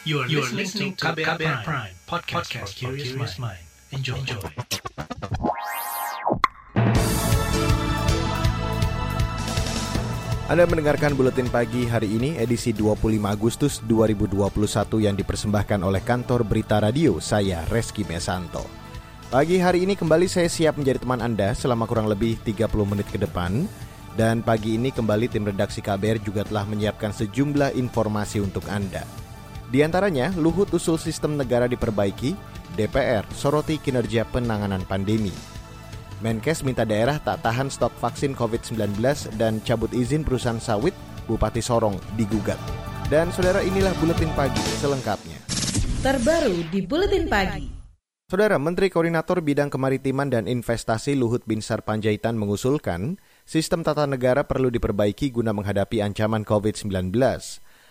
You are, you are listening to KBR, KBR Prime, Prime podcast, podcast for curious mind. Enjoy. Enjoy. Anda mendengarkan buletin pagi hari ini edisi 25 Agustus 2021 yang dipersembahkan oleh kantor Berita Radio saya Reski Mesanto. Pagi hari ini kembali saya siap menjadi teman Anda selama kurang lebih 30 menit ke depan dan pagi ini kembali tim redaksi KBR juga telah menyiapkan sejumlah informasi untuk Anda. Di antaranya, Luhut usul sistem negara diperbaiki, DPR soroti kinerja penanganan pandemi. Menkes minta daerah tak tahan stok vaksin COVID-19 dan cabut izin perusahaan sawit, Bupati Sorong digugat. Dan saudara inilah Buletin Pagi selengkapnya. Terbaru di Buletin Pagi. Saudara Menteri Koordinator Bidang Kemaritiman dan Investasi Luhut Binsar Panjaitan mengusulkan sistem tata negara perlu diperbaiki guna menghadapi ancaman COVID-19.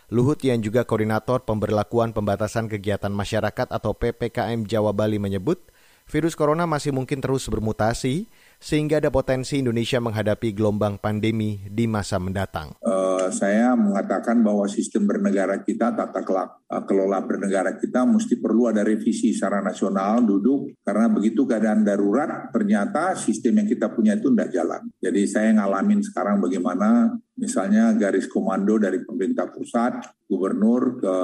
Luhut yang juga koordinator pemberlakuan pembatasan kegiatan masyarakat atau PPKM Jawa Bali menyebut, virus corona masih mungkin terus bermutasi sehingga ada potensi Indonesia menghadapi gelombang pandemi di masa mendatang. Uh, saya mengatakan bahwa sistem bernegara kita, tata eh, kelola bernegara kita mesti perlu ada revisi secara nasional, duduk, karena begitu keadaan darurat, ternyata sistem yang kita punya itu tidak jalan. Jadi saya ngalamin sekarang bagaimana misalnya garis komando dari pemerintah pusat, gubernur ke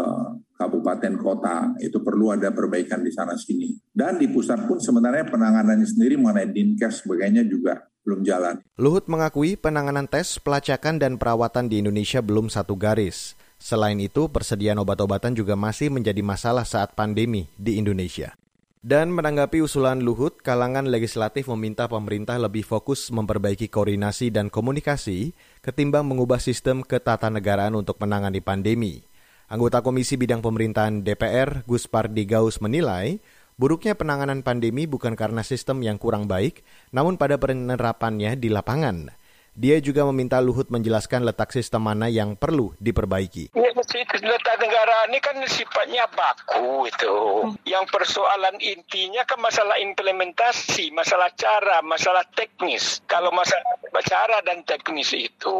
kabupaten kota itu perlu ada perbaikan di sana sini dan di pusat pun sebenarnya penanganannya sendiri mengenai dinkes sebagainya juga belum jalan. Luhut mengakui penanganan tes, pelacakan dan perawatan di Indonesia belum satu garis. Selain itu, persediaan obat-obatan juga masih menjadi masalah saat pandemi di Indonesia. Dan menanggapi usulan Luhut, kalangan legislatif meminta pemerintah lebih fokus memperbaiki koordinasi dan komunikasi ketimbang mengubah sistem ketatanegaraan untuk menangani pandemi. Anggota Komisi Bidang Pemerintahan DPR, Gus Pardi Gaus menilai, buruknya penanganan pandemi bukan karena sistem yang kurang baik, namun pada penerapannya di lapangan. Dia juga meminta Luhut menjelaskan letak sistem mana yang perlu diperbaiki. Letak negara ini kan sifatnya baku itu. Yang persoalan intinya kan masalah implementasi, masalah cara, masalah teknis. Kalau masalah cara dan teknis itu,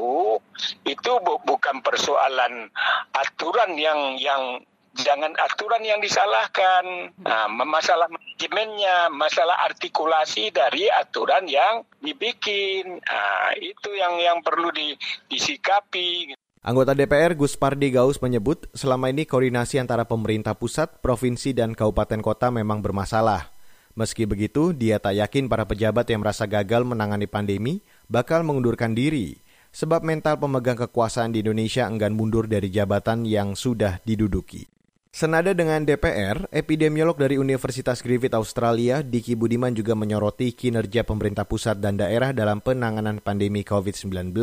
itu bukan persoalan aturan yang yang jangan aturan yang disalahkan. Nah, masalah manajemennya, masalah artikulasi dari aturan yang dibikin. Nah, itu yang yang perlu di, disikapi. Anggota DPR Gus Pardi Gaus menyebut selama ini koordinasi antara pemerintah pusat, provinsi, dan kabupaten kota memang bermasalah. Meski begitu, dia tak yakin para pejabat yang merasa gagal menangani pandemi bakal mengundurkan diri, sebab mental pemegang kekuasaan di Indonesia enggan mundur dari jabatan yang sudah diduduki. Senada dengan DPR, epidemiolog dari Universitas Griffith Australia, Diki Budiman juga menyoroti kinerja pemerintah pusat dan daerah dalam penanganan pandemi COVID-19.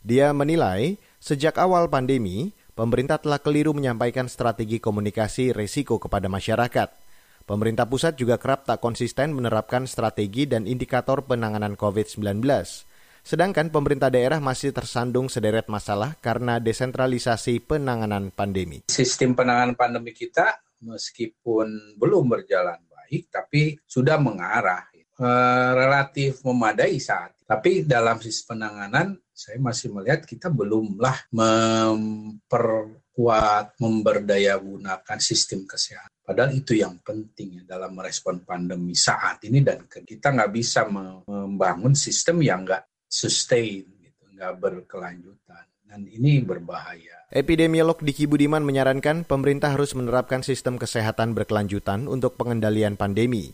Dia menilai, sejak awal pandemi, pemerintah telah keliru menyampaikan strategi komunikasi resiko kepada masyarakat. Pemerintah pusat juga kerap tak konsisten menerapkan strategi dan indikator penanganan COVID-19. Sedangkan pemerintah daerah masih tersandung sederet masalah karena desentralisasi penanganan pandemi. Sistem penanganan pandemi kita meskipun belum berjalan baik, tapi sudah mengarah eh, relatif memadai saat. Tapi dalam sistem penanganan, saya masih melihat kita belumlah memperkuat, memberdaya gunakan sistem kesehatan. Padahal itu yang penting ya dalam merespon pandemi saat ini dan kita nggak bisa membangun sistem yang nggak sustain, gitu, nggak berkelanjutan. Dan ini berbahaya. Epidemiolog Diki Budiman menyarankan pemerintah harus menerapkan sistem kesehatan berkelanjutan untuk pengendalian pandemi.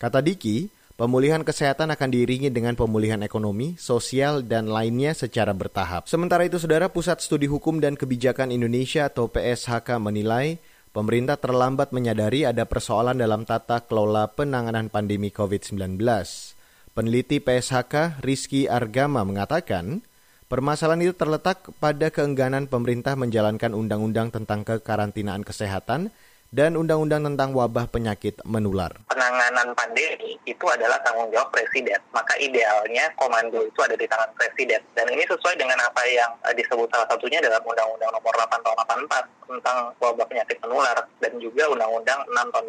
Kata Diki, pemulihan kesehatan akan diiringi dengan pemulihan ekonomi, sosial, dan lainnya secara bertahap. Sementara itu, Saudara Pusat Studi Hukum dan Kebijakan Indonesia atau PSHK menilai pemerintah terlambat menyadari ada persoalan dalam tata kelola penanganan pandemi COVID-19. Peneliti PSHK Rizky Argama mengatakan, permasalahan itu terletak pada keengganan pemerintah menjalankan undang-undang tentang kekarantinaan kesehatan dan Undang-Undang tentang Wabah Penyakit Menular. Penanganan pandemi itu adalah tanggung jawab Presiden. Maka idealnya komando itu ada di tangan Presiden. Dan ini sesuai dengan apa yang eh, disebut salah satunya dalam Undang-Undang Nomor 8 Tahun 84 tentang wabah penyakit menular dan juga Undang-Undang 6 Tahun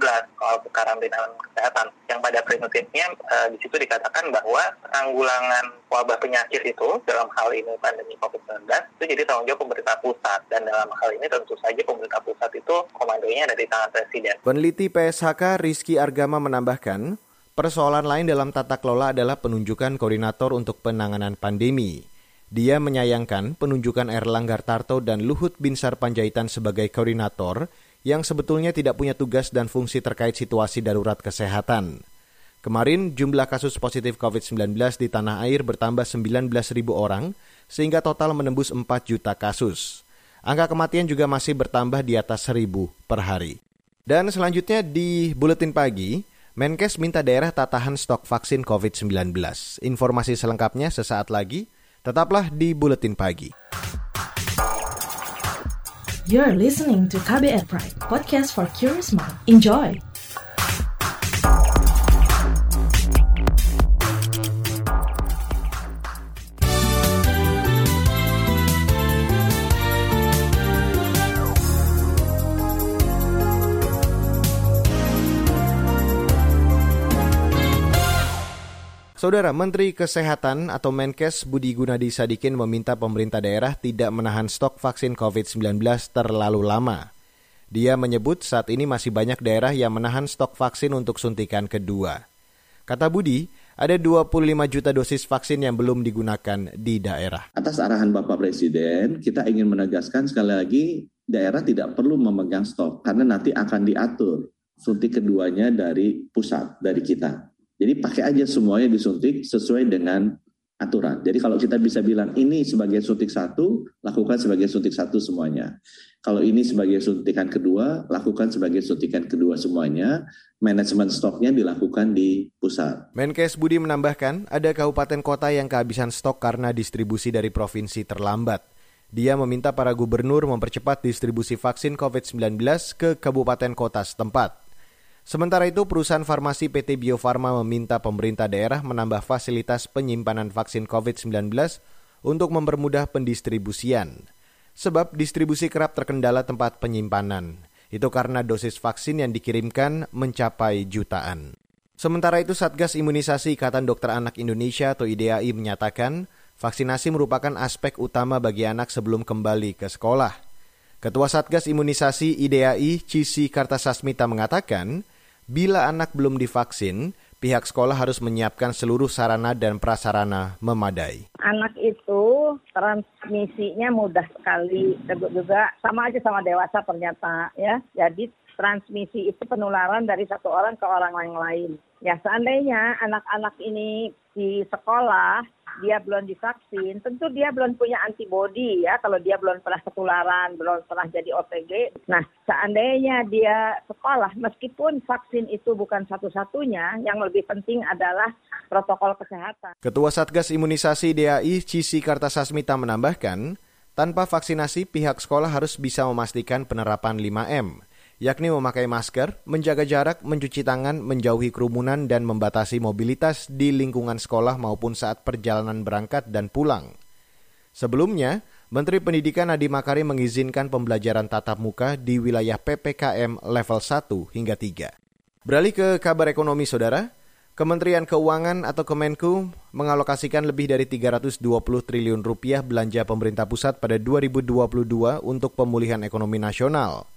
2018 soal kekarantinaan kesehatan. Yang pada prinsipnya eh, di situ dikatakan bahwa penanggulangan wabah penyakit itu dalam hal ini pandemi COVID-19 itu jadi tanggung jawab pemerintah pusat dan dalam hal ini tentu saja pemerintah pusat itu komandonya ada di tangan Presiden. Peneliti PSHK Rizky Argama menambahkan, persoalan lain dalam tata kelola adalah penunjukan koordinator untuk penanganan pandemi. Dia menyayangkan penunjukan Erlangga Tarto dan Luhut Binsar Panjaitan sebagai koordinator yang sebetulnya tidak punya tugas dan fungsi terkait situasi darurat kesehatan. Kemarin jumlah kasus positif COVID-19 di tanah air bertambah 19.000 orang sehingga total menembus 4 juta kasus. Angka kematian juga masih bertambah di atas 1000 per hari. Dan selanjutnya di Buletin Pagi, Menkes minta daerah tak tahan stok vaksin COVID-19. Informasi selengkapnya sesaat lagi, tetaplah di Buletin Pagi. You're listening to KBR Pride, podcast for curious mind. Enjoy! Saudara Menteri Kesehatan atau Menkes Budi Gunadi Sadikin meminta pemerintah daerah tidak menahan stok vaksin COVID-19 terlalu lama. Dia menyebut saat ini masih banyak daerah yang menahan stok vaksin untuk suntikan kedua. Kata Budi, ada 25 juta dosis vaksin yang belum digunakan di daerah. Atas arahan Bapak Presiden, kita ingin menegaskan sekali lagi daerah tidak perlu memegang stok karena nanti akan diatur suntik keduanya dari pusat, dari kita. Jadi pakai aja semuanya disuntik sesuai dengan aturan. Jadi kalau kita bisa bilang ini sebagai suntik satu, lakukan sebagai suntik satu semuanya. Kalau ini sebagai suntikan kedua, lakukan sebagai suntikan kedua semuanya. Manajemen stoknya dilakukan di pusat. Menkes Budi menambahkan, ada kabupaten kota yang kehabisan stok karena distribusi dari provinsi terlambat. Dia meminta para gubernur mempercepat distribusi vaksin COVID-19 ke kabupaten kota setempat. Sementara itu, perusahaan farmasi PT Bio Farma meminta pemerintah daerah menambah fasilitas penyimpanan vaksin COVID-19 untuk mempermudah pendistribusian. Sebab distribusi kerap terkendala tempat penyimpanan. Itu karena dosis vaksin yang dikirimkan mencapai jutaan. Sementara itu, Satgas Imunisasi Ikatan Dokter Anak Indonesia atau IDAI menyatakan vaksinasi merupakan aspek utama bagi anak sebelum kembali ke sekolah. Ketua Satgas Imunisasi IDAI, Cisi Kartasasmita mengatakan, Bila anak belum divaksin, pihak sekolah harus menyiapkan seluruh sarana dan prasarana memadai. Anak itu transmisinya mudah sekali, juga sama aja sama dewasa ternyata ya. Jadi transmisi itu penularan dari satu orang ke orang yang lain. Ya seandainya anak-anak ini di sekolah dia belum divaksin, tentu dia belum punya antibodi ya kalau dia belum pernah ketularan, belum pernah jadi OTG. Nah, seandainya dia sekolah, meskipun vaksin itu bukan satu-satunya, yang lebih penting adalah protokol kesehatan. Ketua Satgas Imunisasi DAI Cisi Kartasasmita menambahkan, tanpa vaksinasi pihak sekolah harus bisa memastikan penerapan 5M yakni memakai masker, menjaga jarak, mencuci tangan, menjauhi kerumunan, dan membatasi mobilitas di lingkungan sekolah maupun saat perjalanan berangkat dan pulang. Sebelumnya, Menteri Pendidikan Nadiem Makarim mengizinkan pembelajaran tatap muka di wilayah PPKM level 1 hingga 3. Beralih ke kabar ekonomi, Saudara. Kementerian Keuangan atau Kemenku mengalokasikan lebih dari 320 triliun rupiah belanja pemerintah pusat pada 2022 untuk pemulihan ekonomi nasional.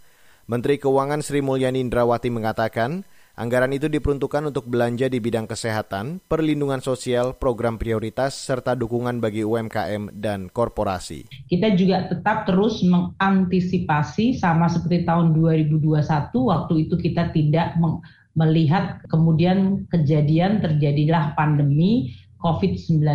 Menteri Keuangan Sri Mulyani Indrawati mengatakan, anggaran itu diperuntukkan untuk belanja di bidang kesehatan, perlindungan sosial, program prioritas, serta dukungan bagi UMKM dan korporasi. Kita juga tetap terus mengantisipasi sama seperti tahun 2021, waktu itu kita tidak melihat kemudian kejadian terjadilah pandemi COVID-19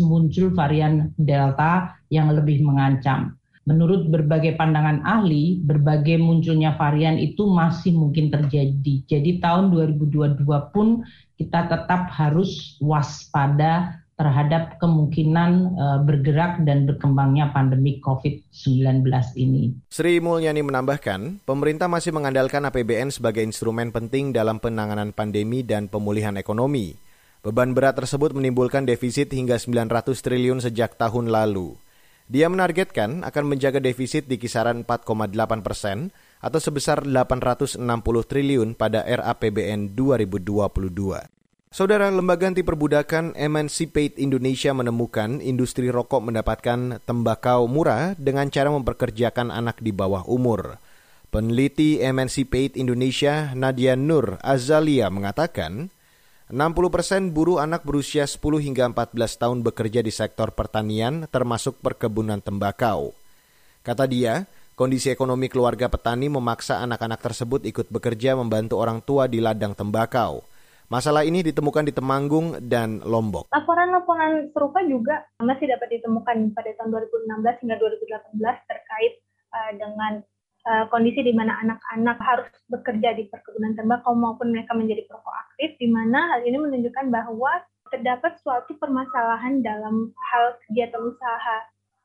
muncul varian Delta yang lebih mengancam menurut berbagai pandangan ahli, berbagai munculnya varian itu masih mungkin terjadi. Jadi tahun 2022 pun kita tetap harus waspada terhadap kemungkinan uh, bergerak dan berkembangnya pandemi COVID-19 ini. Sri Mulyani menambahkan, pemerintah masih mengandalkan APBN sebagai instrumen penting dalam penanganan pandemi dan pemulihan ekonomi. Beban berat tersebut menimbulkan defisit hingga 900 triliun sejak tahun lalu. Dia menargetkan akan menjaga defisit di kisaran 4,8 persen atau sebesar 860 triliun pada RAPBN 2022. Saudara Lembaga Anti Perbudakan Emancipate Indonesia menemukan industri rokok mendapatkan tembakau murah dengan cara memperkerjakan anak di bawah umur. Peneliti Emancipate Indonesia Nadia Nur Azalia mengatakan, 60% persen buruh anak berusia 10 hingga 14 tahun bekerja di sektor pertanian termasuk perkebunan tembakau. Kata dia, kondisi ekonomi keluarga petani memaksa anak-anak tersebut ikut bekerja membantu orang tua di ladang tembakau. Masalah ini ditemukan di Temanggung dan Lombok. Laporan-laporan serupa juga masih dapat ditemukan pada tahun 2016 hingga 2018 terkait uh, dengan uh, kondisi di mana anak-anak harus bekerja di perkebunan tembakau maupun mereka menjadi perokok aktif, di mana hal ini menunjukkan bahwa terdapat suatu permasalahan dalam hal kegiatan usaha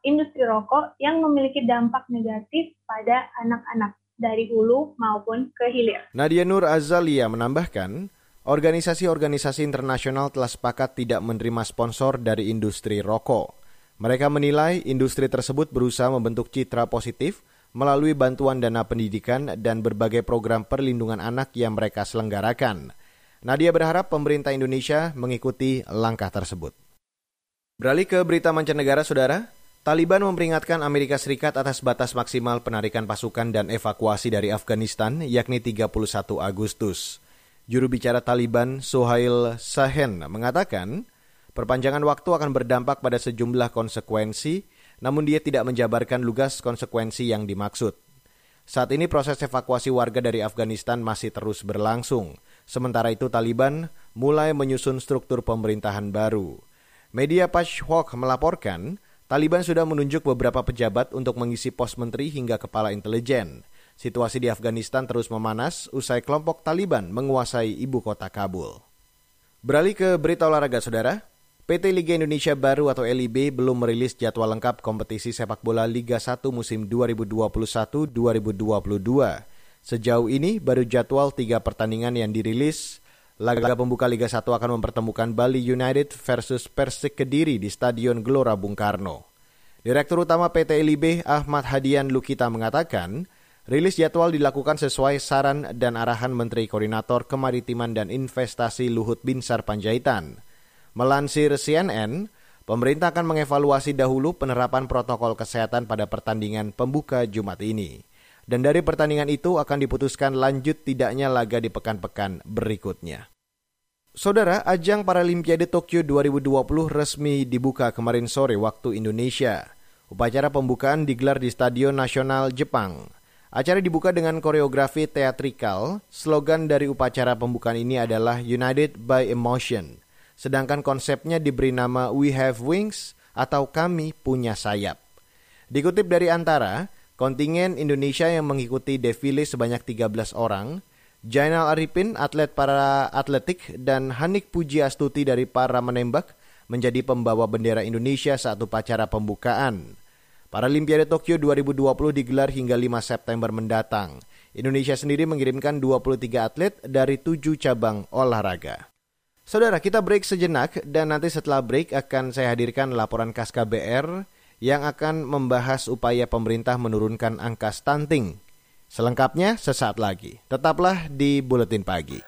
industri rokok yang memiliki dampak negatif pada anak-anak dari hulu maupun ke hilir. Nadia Nur Azalia menambahkan, Organisasi-organisasi internasional telah sepakat tidak menerima sponsor dari industri rokok. Mereka menilai industri tersebut berusaha membentuk citra positif melalui bantuan dana pendidikan dan berbagai program perlindungan anak yang mereka selenggarakan. Nadia berharap pemerintah Indonesia mengikuti langkah tersebut. Beralih ke berita mancanegara, saudara. Taliban memperingatkan Amerika Serikat atas batas maksimal penarikan pasukan dan evakuasi dari Afghanistan, yakni 31 Agustus. Juru bicara Taliban Sohail Sahen mengatakan, perpanjangan waktu akan berdampak pada sejumlah konsekuensi, namun dia tidak menjabarkan lugas konsekuensi yang dimaksud. Saat ini proses evakuasi warga dari Afghanistan masih terus berlangsung. Sementara itu Taliban mulai menyusun struktur pemerintahan baru. Media Pashhok melaporkan, Taliban sudah menunjuk beberapa pejabat untuk mengisi pos menteri hingga kepala intelijen. Situasi di Afghanistan terus memanas usai kelompok Taliban menguasai ibu kota Kabul. Beralih ke berita olahraga, saudara. PT Liga Indonesia Baru atau LIB belum merilis jadwal lengkap kompetisi sepak bola Liga 1 musim 2021-2022. Sejauh ini baru jadwal tiga pertandingan yang dirilis. Laga pembuka Liga 1 akan mempertemukan Bali United versus Persik Kediri di Stadion Gelora Bung Karno. Direktur Utama PT LIB Ahmad Hadian Lukita mengatakan, Rilis jadwal dilakukan sesuai saran dan arahan Menteri Koordinator Kemaritiman dan Investasi Luhut Binsar Panjaitan. Melansir CNN, pemerintah akan mengevaluasi dahulu penerapan protokol kesehatan pada pertandingan pembuka Jumat ini. Dan dari pertandingan itu akan diputuskan lanjut tidaknya laga di pekan-pekan berikutnya. Saudara, ajang Paralimpiade Tokyo 2020 resmi dibuka kemarin sore waktu Indonesia. Upacara pembukaan digelar di Stadion Nasional Jepang. Acara dibuka dengan koreografi teatrikal. Slogan dari upacara pembukaan ini adalah United by Emotion. Sedangkan konsepnya diberi nama We Have Wings atau Kami Punya Sayap. Dikutip dari Antara, kontingen Indonesia yang mengikuti defile sebanyak 13 orang, Jainal Arifin, atlet para atletik, dan Hanik Puji Astuti dari para menembak menjadi pembawa bendera Indonesia saat upacara pembukaan. Paralimpiade Tokyo 2020 digelar hingga 5 September mendatang. Indonesia sendiri mengirimkan 23 atlet dari 7 cabang olahraga. Saudara, kita break sejenak dan nanti setelah break akan saya hadirkan laporan khas KBR yang akan membahas upaya pemerintah menurunkan angka stunting. Selengkapnya sesaat lagi. Tetaplah di Buletin Pagi.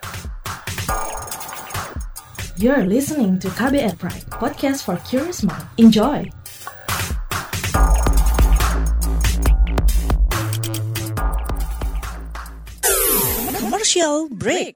You're listening to KBR Pride, podcast for curious mind. Enjoy! commercial break.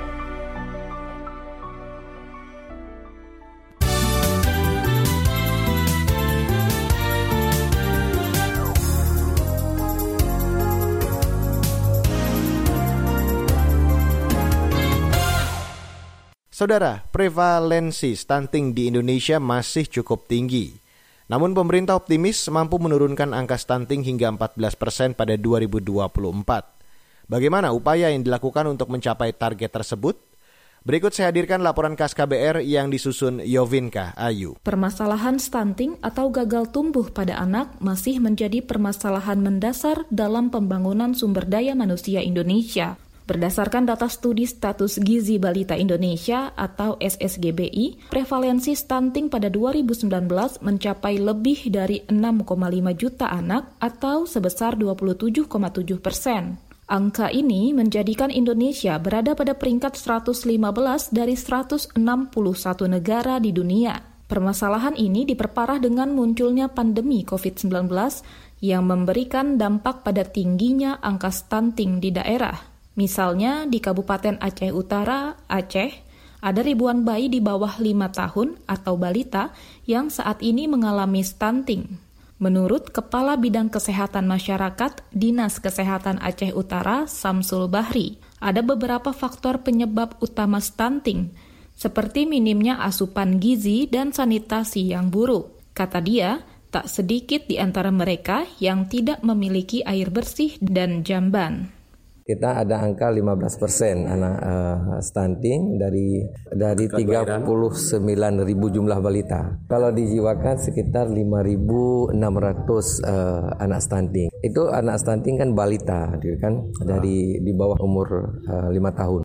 Saudara, prevalensi stunting di Indonesia masih cukup tinggi. Namun pemerintah optimis mampu menurunkan angka stunting hingga 14 persen pada 2024. Bagaimana upaya yang dilakukan untuk mencapai target tersebut? Berikut saya hadirkan laporan khas KBR yang disusun Yovinka Ayu. Permasalahan stunting atau gagal tumbuh pada anak masih menjadi permasalahan mendasar dalam pembangunan sumber daya manusia Indonesia. Berdasarkan data studi status gizi balita Indonesia atau SSGBI, prevalensi stunting pada 2019 mencapai lebih dari 6,5 juta anak atau sebesar 27,7 persen. Angka ini menjadikan Indonesia berada pada peringkat 115 dari 161 negara di dunia. Permasalahan ini diperparah dengan munculnya pandemi COVID-19 yang memberikan dampak pada tingginya angka stunting di daerah. Misalnya di Kabupaten Aceh Utara, Aceh, ada ribuan bayi di bawah 5 tahun atau balita yang saat ini mengalami stunting. Menurut Kepala Bidang Kesehatan Masyarakat Dinas Kesehatan Aceh Utara, Samsul Bahri, ada beberapa faktor penyebab utama stunting, seperti minimnya asupan gizi dan sanitasi yang buruk. Kata dia, tak sedikit di antara mereka yang tidak memiliki air bersih dan jamban kita ada angka 15 persen anak uh, stunting dari dari 39 ribu jumlah balita. Kalau dijiwakan sekitar 5.600 uh, anak stunting. Itu anak stunting kan balita, gitu kan dari di bawah umur uh, 5 tahun.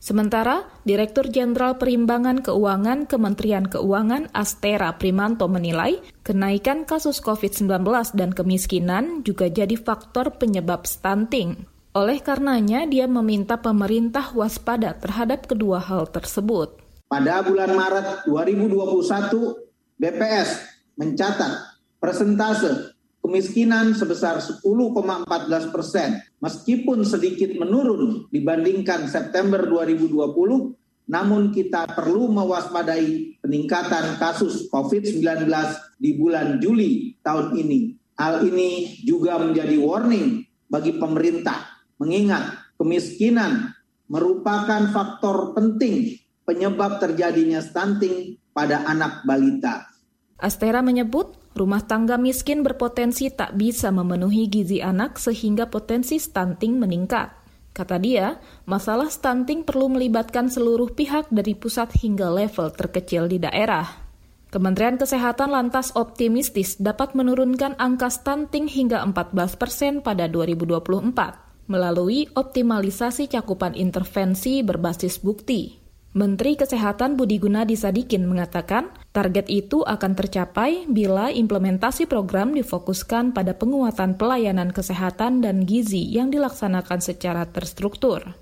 Sementara, Direktur Jenderal Perimbangan Keuangan Kementerian Keuangan Astera Primanto menilai kenaikan kasus COVID-19 dan kemiskinan juga jadi faktor penyebab stunting. Oleh karenanya, dia meminta pemerintah waspada terhadap kedua hal tersebut. Pada bulan Maret 2021, BPS mencatat persentase kemiskinan sebesar 10,14 persen. Meskipun sedikit menurun dibandingkan September 2020, namun kita perlu mewaspadai peningkatan kasus COVID-19 di bulan Juli tahun ini. Hal ini juga menjadi warning bagi pemerintah Mengingat kemiskinan merupakan faktor penting penyebab terjadinya stunting pada anak balita. Astera menyebut rumah tangga miskin berpotensi tak bisa memenuhi gizi anak sehingga potensi stunting meningkat. Kata dia, masalah stunting perlu melibatkan seluruh pihak dari pusat hingga level terkecil di daerah. Kementerian Kesehatan lantas optimistis dapat menurunkan angka stunting hingga 14 persen pada 2024 melalui optimalisasi cakupan intervensi berbasis bukti. Menteri Kesehatan Budi Gunadi Sadikin mengatakan, target itu akan tercapai bila implementasi program difokuskan pada penguatan pelayanan kesehatan dan gizi yang dilaksanakan secara terstruktur.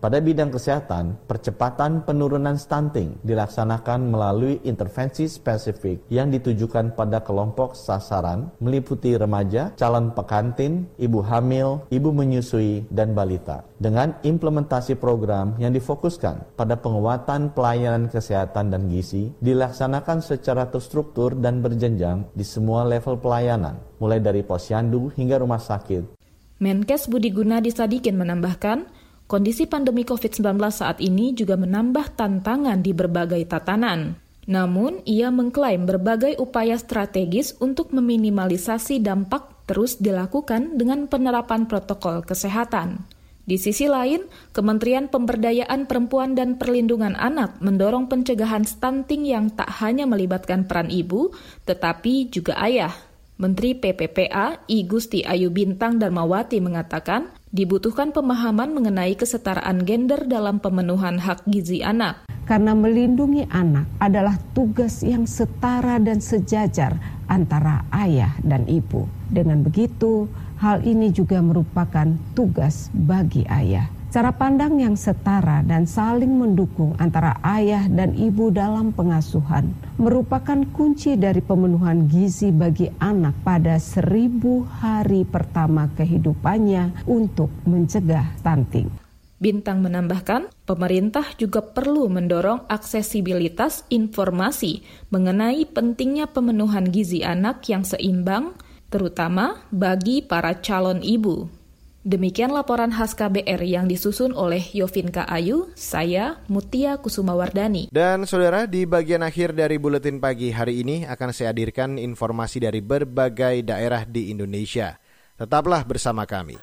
Pada bidang kesehatan, percepatan penurunan stunting dilaksanakan melalui intervensi spesifik yang ditujukan pada kelompok sasaran meliputi remaja, calon pekantin, ibu hamil, ibu menyusui, dan balita. Dengan implementasi program yang difokuskan pada penguatan pelayanan kesehatan dan gizi, dilaksanakan secara terstruktur dan berjenjang di semua level pelayanan, mulai dari posyandu hingga rumah sakit. Menkes Budi Gunadi Sadikin menambahkan, Kondisi pandemi COVID-19 saat ini juga menambah tantangan di berbagai tatanan. Namun, ia mengklaim berbagai upaya strategis untuk meminimalisasi dampak terus dilakukan dengan penerapan protokol kesehatan. Di sisi lain, Kementerian Pemberdayaan Perempuan dan Perlindungan Anak mendorong pencegahan stunting yang tak hanya melibatkan peran ibu, tetapi juga ayah. Menteri PPPA I Gusti Ayu Bintang Darmawati mengatakan, dibutuhkan pemahaman mengenai kesetaraan gender dalam pemenuhan hak gizi anak. Karena melindungi anak adalah tugas yang setara dan sejajar antara ayah dan ibu. Dengan begitu, hal ini juga merupakan tugas bagi ayah. Cara pandang yang setara dan saling mendukung antara ayah dan ibu dalam pengasuhan merupakan kunci dari pemenuhan gizi bagi anak pada seribu hari pertama kehidupannya untuk mencegah stunting. Bintang menambahkan, pemerintah juga perlu mendorong aksesibilitas informasi mengenai pentingnya pemenuhan gizi anak yang seimbang, terutama bagi para calon ibu. Demikian laporan khas KBR yang disusun oleh Yovinka Ayu, saya Mutia Kusumawardani. Dan saudara, di bagian akhir dari Buletin Pagi hari ini akan saya hadirkan informasi dari berbagai daerah di Indonesia. Tetaplah bersama kami.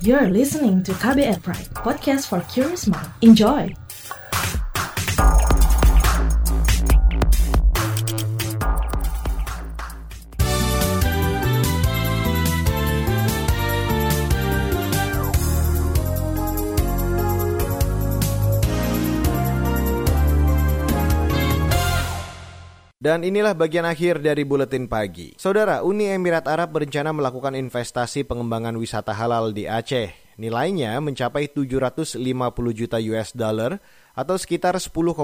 You're listening to KBR Pride, podcast for curious mind. Enjoy! Dan inilah bagian akhir dari buletin pagi. Saudara, Uni Emirat Arab berencana melakukan investasi pengembangan wisata halal di Aceh. Nilainya mencapai 750 juta US dollar atau sekitar 10,8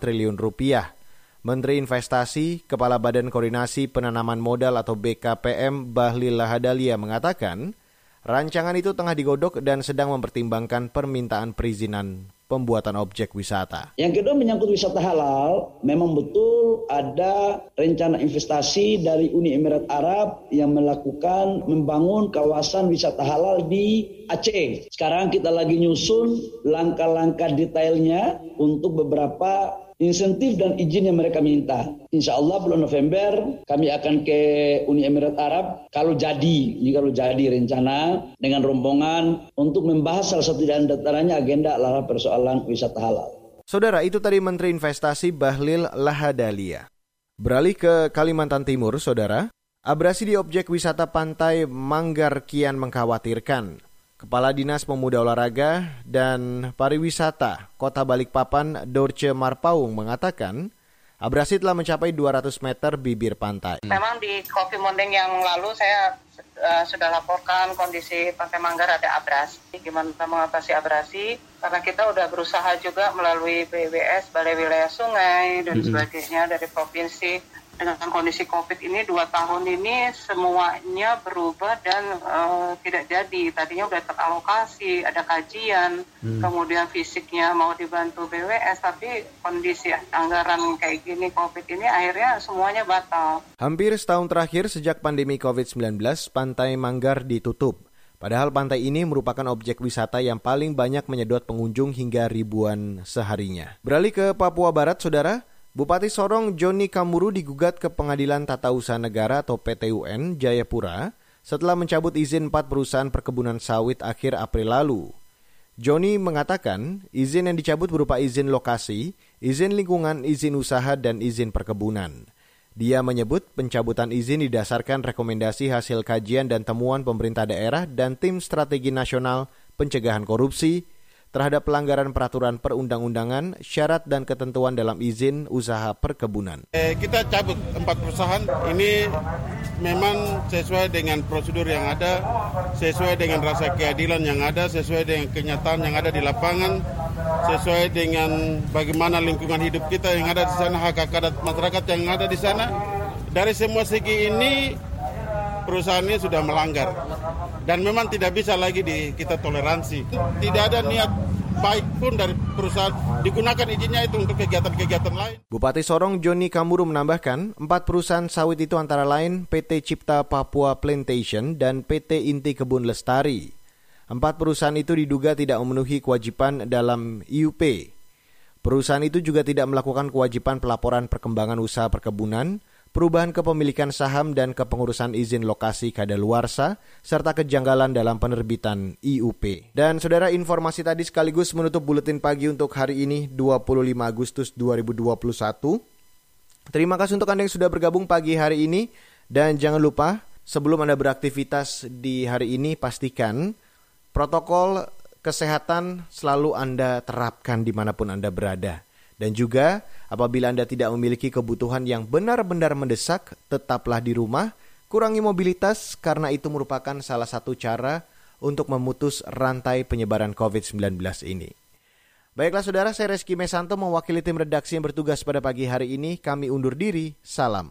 triliun rupiah. Menteri Investasi, Kepala Badan Koordinasi Penanaman Modal atau BKPM Bahlil Lahadalia mengatakan, rancangan itu tengah digodok dan sedang mempertimbangkan permintaan perizinan pembuatan objek wisata. Yang kedua menyangkut wisata halal, memang betul ada rencana investasi dari Uni Emirat Arab yang melakukan membangun kawasan wisata halal di Aceh. Sekarang kita lagi nyusun langkah-langkah detailnya untuk beberapa insentif dan izin yang mereka minta. Insya Allah bulan November kami akan ke Uni Emirat Arab kalau jadi, ini kalau jadi rencana dengan rombongan untuk membahas salah satu di antaranya agenda adalah persoalan wisata halal. Saudara, itu tadi Menteri Investasi Bahlil Lahadalia. Beralih ke Kalimantan Timur, saudara, abrasi di objek wisata pantai Manggar kian mengkhawatirkan. Kepala Dinas Pemuda Olahraga dan Pariwisata Kota Balikpapan Dorce Marpaung mengatakan, abrasi telah mencapai 200 meter bibir pantai. Memang di Kopi Mondeng yang lalu saya uh, sudah laporkan kondisi Pantai Manggar ada abrasi. Gimana mengatasi abrasi? Karena kita udah berusaha juga melalui BWS, Balai Wilayah Sungai, dan mm -hmm. sebagainya dari provinsi dengan kondisi COVID ini dua tahun ini semuanya berubah dan uh, tidak jadi. Tadinya sudah teralokasi, ada kajian, hmm. kemudian fisiknya mau dibantu BWS, tapi kondisi anggaran kayak gini COVID ini akhirnya semuanya batal. Hampir setahun terakhir sejak pandemi COVID-19, Pantai Manggar ditutup. Padahal pantai ini merupakan objek wisata yang paling banyak menyedot pengunjung hingga ribuan seharinya. Beralih ke Papua Barat, saudara, Bupati Sorong Joni Kamuru digugat ke Pengadilan Tata Usaha Negara atau PTUN Jayapura setelah mencabut izin empat perusahaan perkebunan sawit akhir April lalu. Joni mengatakan izin yang dicabut berupa izin lokasi, izin lingkungan, izin usaha, dan izin perkebunan. Dia menyebut pencabutan izin didasarkan rekomendasi hasil kajian dan temuan pemerintah daerah dan tim strategi nasional pencegahan korupsi terhadap pelanggaran peraturan perundang-undangan, syarat dan ketentuan dalam izin usaha perkebunan. Eh, kita cabut empat perusahaan ini memang sesuai dengan prosedur yang ada, sesuai dengan rasa keadilan yang ada, sesuai dengan kenyataan yang ada di lapangan, sesuai dengan bagaimana lingkungan hidup kita yang ada di sana, hak hak adat masyarakat yang ada di sana. Dari semua segi ini perusahaan ini sudah melanggar dan memang tidak bisa lagi di, kita toleransi. Tidak ada niat baik pun dari perusahaan digunakan izinnya itu untuk kegiatan-kegiatan lain. Bupati Sorong Joni Kamuru menambahkan, empat perusahaan sawit itu antara lain PT Cipta Papua Plantation dan PT Inti Kebun Lestari. Empat perusahaan itu diduga tidak memenuhi kewajiban dalam IUP. Perusahaan itu juga tidak melakukan kewajiban pelaporan perkembangan usaha perkebunan, perubahan kepemilikan saham dan kepengurusan izin lokasi kadaluarsa, serta kejanggalan dalam penerbitan IUP. Dan saudara informasi tadi sekaligus menutup buletin pagi untuk hari ini 25 Agustus 2021. Terima kasih untuk Anda yang sudah bergabung pagi hari ini dan jangan lupa sebelum Anda beraktivitas di hari ini pastikan protokol kesehatan selalu Anda terapkan di mana pun Anda berada. Dan juga apabila Anda tidak memiliki kebutuhan yang benar-benar mendesak, tetaplah di rumah Kurangi mobilitas karena itu merupakan salah satu cara untuk memutus rantai penyebaran COVID-19 ini. Baiklah saudara, saya Reski Mesanto mewakili tim redaksi yang bertugas pada pagi hari ini. Kami undur diri, salam.